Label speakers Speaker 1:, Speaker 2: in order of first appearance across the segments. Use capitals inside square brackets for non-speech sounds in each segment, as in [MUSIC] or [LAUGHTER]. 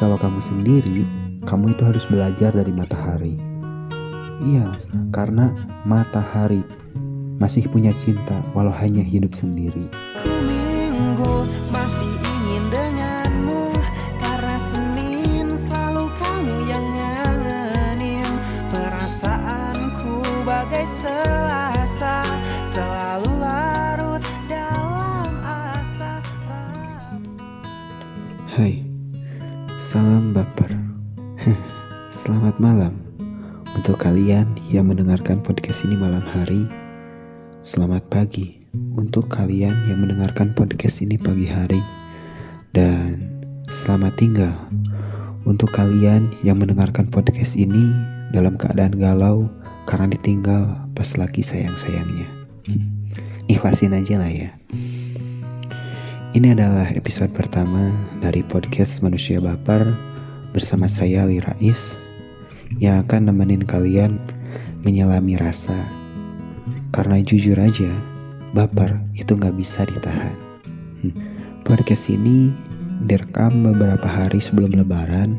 Speaker 1: kalau kamu sendiri, kamu itu harus belajar dari matahari. Iya, karena matahari masih punya cinta walau hanya hidup sendiri.
Speaker 2: Minggu masih ingin denganmu
Speaker 1: salam baper. [LAUGHS] Selamat malam untuk kalian yang mendengarkan podcast ini malam hari. Selamat pagi untuk kalian yang mendengarkan podcast ini pagi hari. Dan selamat tinggal untuk kalian yang mendengarkan podcast ini dalam keadaan galau karena ditinggal pas lagi sayang-sayangnya. [LAUGHS] Ikhlasin aja lah ya. Ini adalah episode pertama dari podcast Manusia Baper bersama saya Ali Rais yang akan nemenin kalian menyelami rasa. Karena jujur aja, baper itu nggak bisa ditahan. Hmm. Podcast ini direkam beberapa hari sebelum lebaran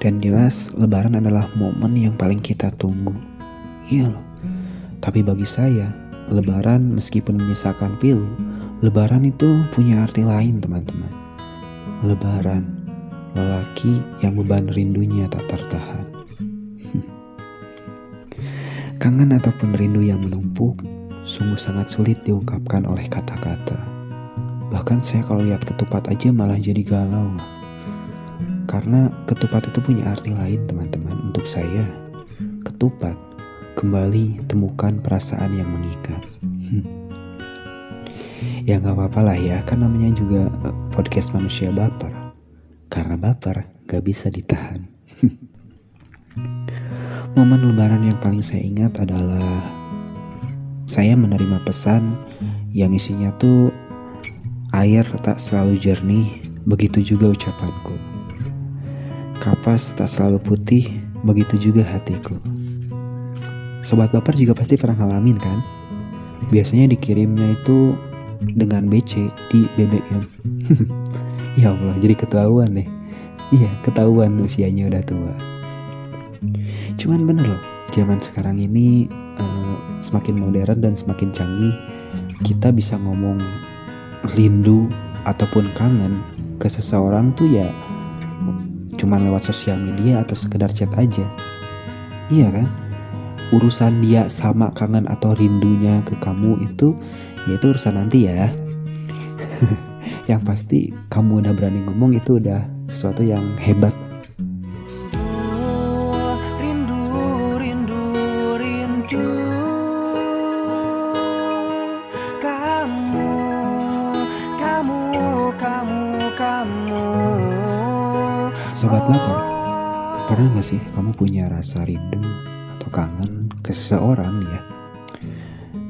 Speaker 1: dan jelas lebaran adalah momen yang paling kita tunggu. Iya. Tapi bagi saya, lebaran meskipun menyisakan pilu, lebaran itu punya arti lain teman-teman. Lebaran, lelaki yang beban rindunya tak tertahan. [LAUGHS] Kangen ataupun rindu yang menumpuk sungguh sangat sulit diungkapkan oleh kata-kata. Bahkan saya kalau lihat ketupat aja malah jadi galau. Karena ketupat itu punya arti lain teman-teman untuk saya. Ketupat kembali temukan perasaan yang mengikat. [LAUGHS] ya nggak apa-apa lah ya, kan namanya juga eh, podcast manusia baper. Karena baper gak bisa ditahan. [LAUGHS] Momen lebaran yang paling saya ingat adalah saya menerima pesan yang isinya tuh air tak selalu jernih, begitu juga ucapanku. Kapas tak selalu putih, begitu juga hatiku. Sobat baper juga pasti pernah ngalamin kan? Biasanya dikirimnya itu dengan BC di BBM. [LAUGHS] ya Allah, jadi ketahuan deh. Iya, ketahuan usianya udah tua. Cuman bener loh, zaman sekarang ini uh, semakin modern dan semakin canggih, kita bisa ngomong rindu ataupun kangen ke seseorang tuh ya cuman lewat sosial media atau sekedar chat aja. Iya kan? Urusan dia sama kangen atau rindunya ke kamu itu ya itu urusan nanti ya. [LAUGHS] yang pasti kamu udah berani ngomong itu udah sesuatu yang hebat
Speaker 2: Rindu, rindu, rindu Kamu, kamu, kamu, kamu
Speaker 1: Sobat lapar, pernah gak sih kamu punya rasa rindu atau kangen ke seseorang ya?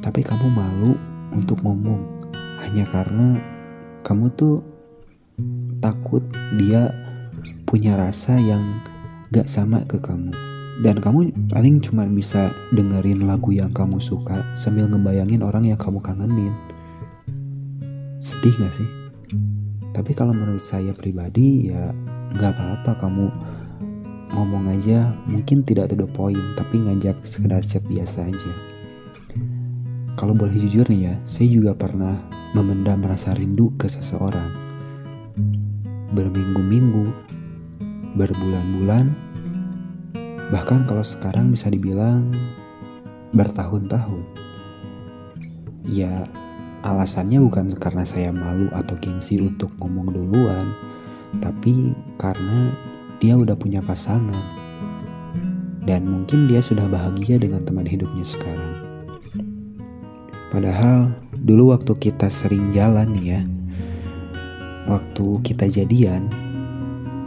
Speaker 1: Tapi kamu malu untuk ngomong hanya karena kamu tuh takut dia punya rasa yang gak sama ke kamu. Dan kamu paling cuma bisa dengerin lagu yang kamu suka sambil ngebayangin orang yang kamu kangenin. Sedih gak sih? Tapi kalau menurut saya pribadi ya gak apa-apa kamu ngomong aja mungkin tidak to the point tapi ngajak sekedar chat biasa aja. Kalau boleh jujur nih ya, saya juga pernah memendam rasa rindu ke seseorang. Berminggu-minggu, berbulan-bulan, bahkan kalau sekarang bisa dibilang bertahun-tahun. Ya, alasannya bukan karena saya malu atau gengsi untuk ngomong duluan, tapi karena dia udah punya pasangan. Dan mungkin dia sudah bahagia dengan teman hidupnya sekarang. Padahal dulu waktu kita sering jalan ya, waktu kita jadian,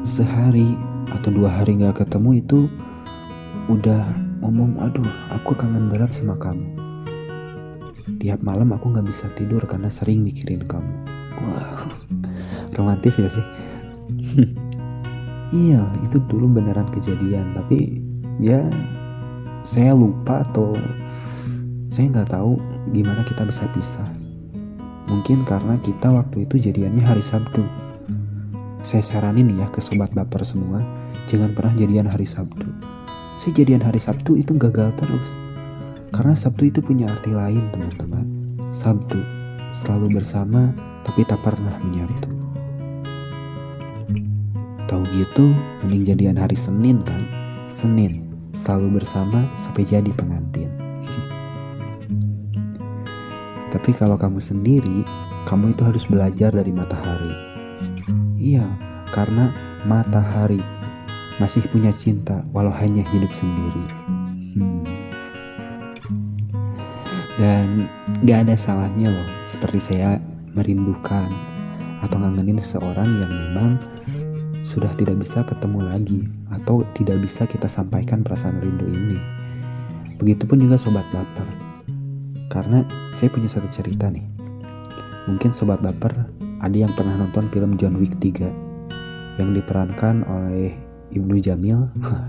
Speaker 1: sehari atau dua hari gak ketemu itu udah ngomong, aduh aku kangen berat sama kamu. Tiap malam aku gak bisa tidur karena sering mikirin kamu. Wah, [LAUGHS] romantis gak sih? [LAUGHS] iya, itu dulu beneran kejadian, tapi ya saya lupa atau saya nggak tahu gimana kita bisa pisah. Mungkin karena kita waktu itu jadiannya hari Sabtu. saya saranin ya ke sobat baper semua, jangan pernah jadian hari Sabtu. Saya jadian hari Sabtu itu gagal terus. Karena Sabtu itu punya arti lain teman-teman. Sabtu, selalu bersama tapi tak pernah menyatu. Tahu gitu, mending jadian hari Senin kan? Senin, selalu bersama sampai jadi pengantin. Tapi kalau kamu sendiri, kamu itu harus belajar dari matahari. Iya, karena matahari masih punya cinta walau hanya hidup sendiri. Hmm. Dan gak ada salahnya loh, seperti saya merindukan atau ngangenin seseorang yang memang sudah tidak bisa ketemu lagi atau tidak bisa kita sampaikan perasaan rindu ini. Begitupun juga sobat baper. Karena saya punya satu cerita nih. Mungkin sobat baper ada yang pernah nonton film John Wick 3 yang diperankan oleh Ibnu Jamil.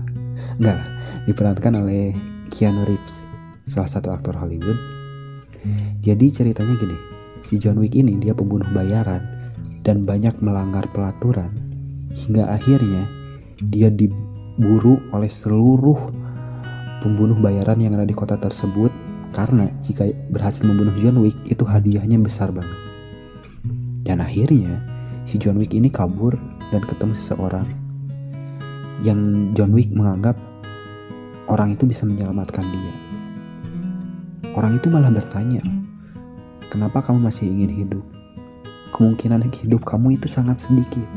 Speaker 1: [LAUGHS] Enggak, diperankan oleh Keanu Reeves, salah satu aktor Hollywood. Jadi ceritanya gini, si John Wick ini dia pembunuh bayaran dan banyak melanggar pelaturan hingga akhirnya dia diburu oleh seluruh pembunuh bayaran yang ada di kota tersebut karena jika berhasil membunuh John Wick itu hadiahnya besar banget. Dan akhirnya si John Wick ini kabur dan ketemu seseorang yang John Wick menganggap orang itu bisa menyelamatkan dia. Orang itu malah bertanya, "Kenapa kamu masih ingin hidup? Kemungkinan hidup kamu itu sangat sedikit."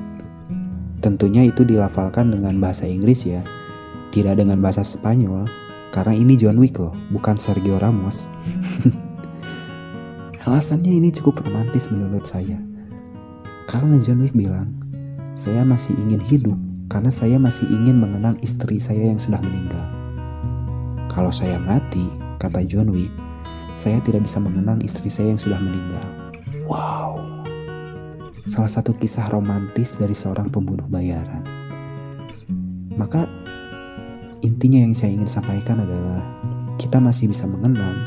Speaker 1: Tentunya itu dilafalkan dengan bahasa Inggris ya, tidak dengan bahasa Spanyol karena ini John Wick loh, bukan Sergio Ramos. [LAUGHS] Alasannya ini cukup romantis menurut saya. Karena John Wick bilang, saya masih ingin hidup karena saya masih ingin mengenang istri saya yang sudah meninggal. Kalau saya mati, kata John Wick, saya tidak bisa mengenang istri saya yang sudah meninggal. Wow. Salah satu kisah romantis dari seorang pembunuh bayaran. Maka intinya yang saya ingin sampaikan adalah kita masih bisa mengenang,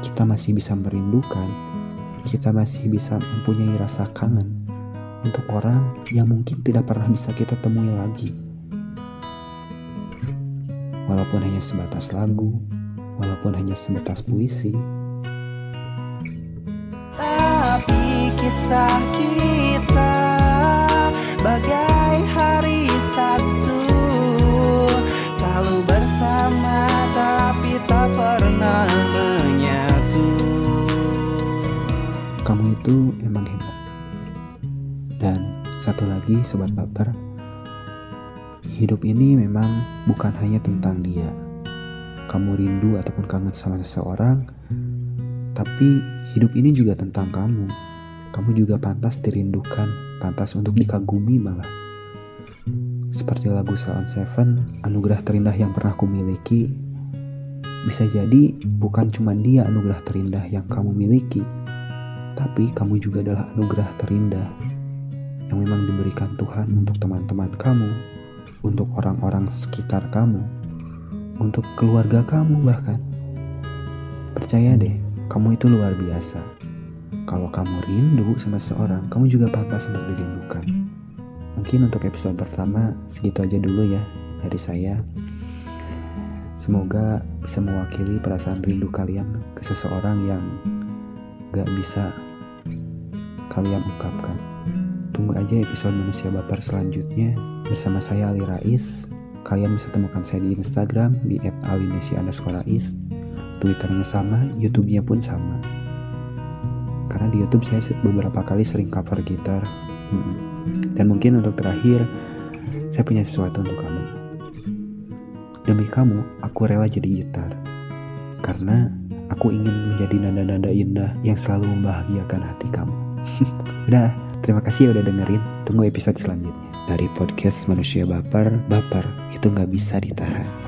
Speaker 1: kita masih bisa merindukan, kita masih bisa mempunyai rasa kangen untuk orang yang mungkin tidak pernah bisa kita temui lagi. Walaupun hanya sebatas lagu, walaupun hanya sebatas puisi.
Speaker 2: Tapi kisah kita bagai
Speaker 1: itu emang hebat. Dan satu lagi sobat baper, hidup ini memang bukan hanya tentang dia. Kamu rindu ataupun kangen sama seseorang, tapi hidup ini juga tentang kamu. Kamu juga pantas dirindukan, pantas untuk dikagumi malah. Seperti lagu Salon Seven, anugerah terindah yang pernah kumiliki, bisa jadi bukan cuma dia anugerah terindah yang kamu miliki, tapi kamu juga adalah anugerah terindah yang memang diberikan Tuhan untuk teman-teman kamu, untuk orang-orang sekitar kamu, untuk keluarga kamu bahkan. Percaya deh, kamu itu luar biasa. Kalau kamu rindu sama seseorang, kamu juga pantas untuk dirindukan. Mungkin untuk episode pertama segitu aja dulu ya dari saya. Semoga bisa mewakili perasaan rindu kalian ke seseorang yang gak bisa kalian ungkapkan. Tunggu aja episode Manusia Baper selanjutnya bersama saya Ali Rais. Kalian bisa temukan saya di Instagram di @alinesi_rais. Twitternya sama, YouTube-nya pun sama. Karena di YouTube saya beberapa kali sering cover gitar. Dan mungkin untuk terakhir, saya punya sesuatu untuk kamu. Demi kamu, aku rela jadi gitar. Karena aku ingin menjadi nada-nada indah yang selalu membahagiakan hati kamu. [LAUGHS] Udah, terima kasih udah dengerin. Tunggu episode selanjutnya. Dari podcast Manusia Baper, Baper itu nggak bisa ditahan.